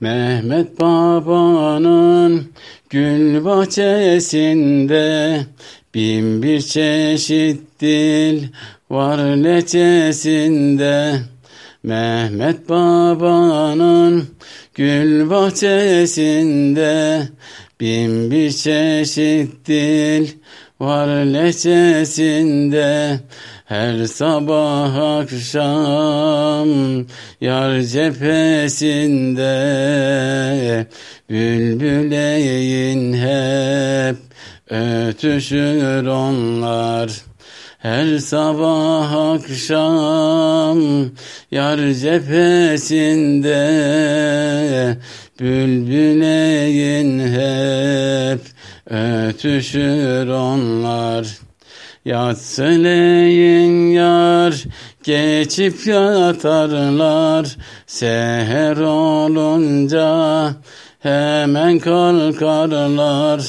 Mehmet babanın gül bahçesinde bin bir çeşit dil var leçesinde. Mehmet babanın gül bahçesinde bin bir çeşit dil var leçesinde. Her sabah akşam yar cephesinde Bülbüleyin hep ötüşür onlar her sabah akşam yar cephesinde Bülbüleyin hep ötüşür onlar. Yatsıleyin yar geçip yatarlar. Seher olunca hemen kalkarlar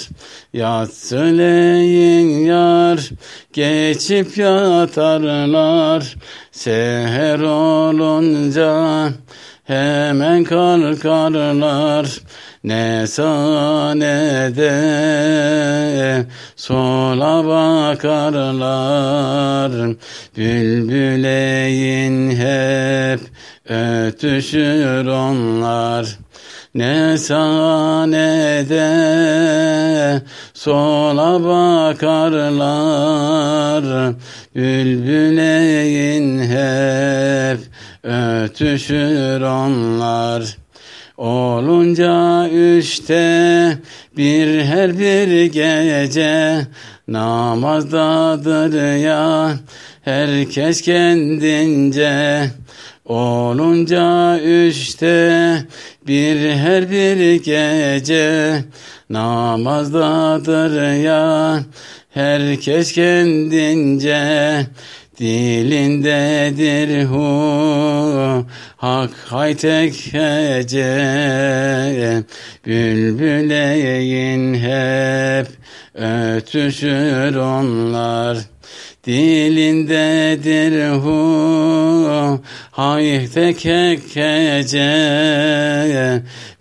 Yatsıleyin yar. Geçip yatarlar Seher olunca. Hemen kalkarlar ne sağa ne de. Sola bakarlar Bülbüleyin hep ötüşür onlar ne sağa ne de. Sola bakarlar Bülbüleyin hep. Ötüşür onlar Olunca işte bir her bir gece namazdadır ya herkes kendince. Olunca işte bir her bir gece namazdadır ya herkes kendince. Dilindedir hu. Hak haytek hece. Bülbüleyin hep ötüşür onlar. Dilindedir hu. Haytek hece.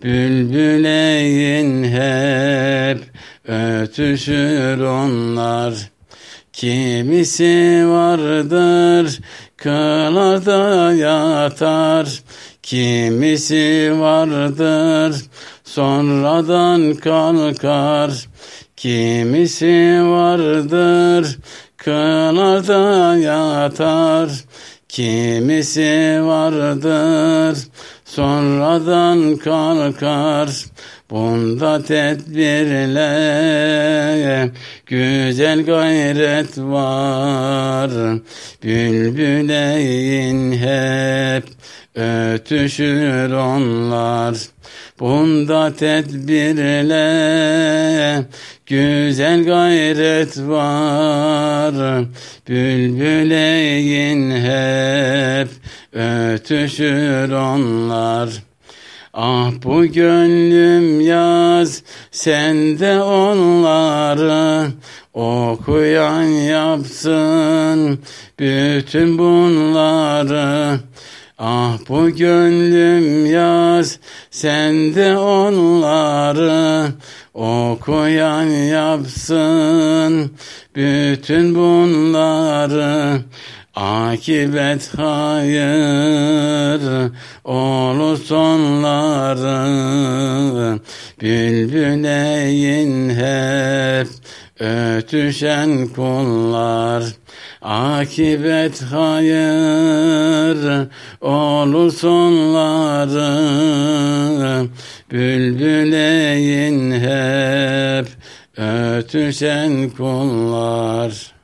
Bülbüleyin hep ötüşür onlar Kimisi vardır kılarda yatar, kimisi vardır sonradan kalkar, kimisi vardır kılarda yatar, kimisi vardır sonradan kalkar. Bunda tedbirle güzel gayret var. Bülbüleyin hep ötüşür onlar. Bunda tedbirle güzel gayret var. Bülbüleyin hep ötüşür onlar. Ah bu gönlüm yaz sende onları okuyan yapsın bütün bunları. Ah bu gönlüm yaz sende onları okuyan yapsın bütün bunları. Akibet hayır olur sonları Bülbüleyin hep ötüşen kullar. Akibet hayır olur sonları Bülbüleyin hep ötüşen kullar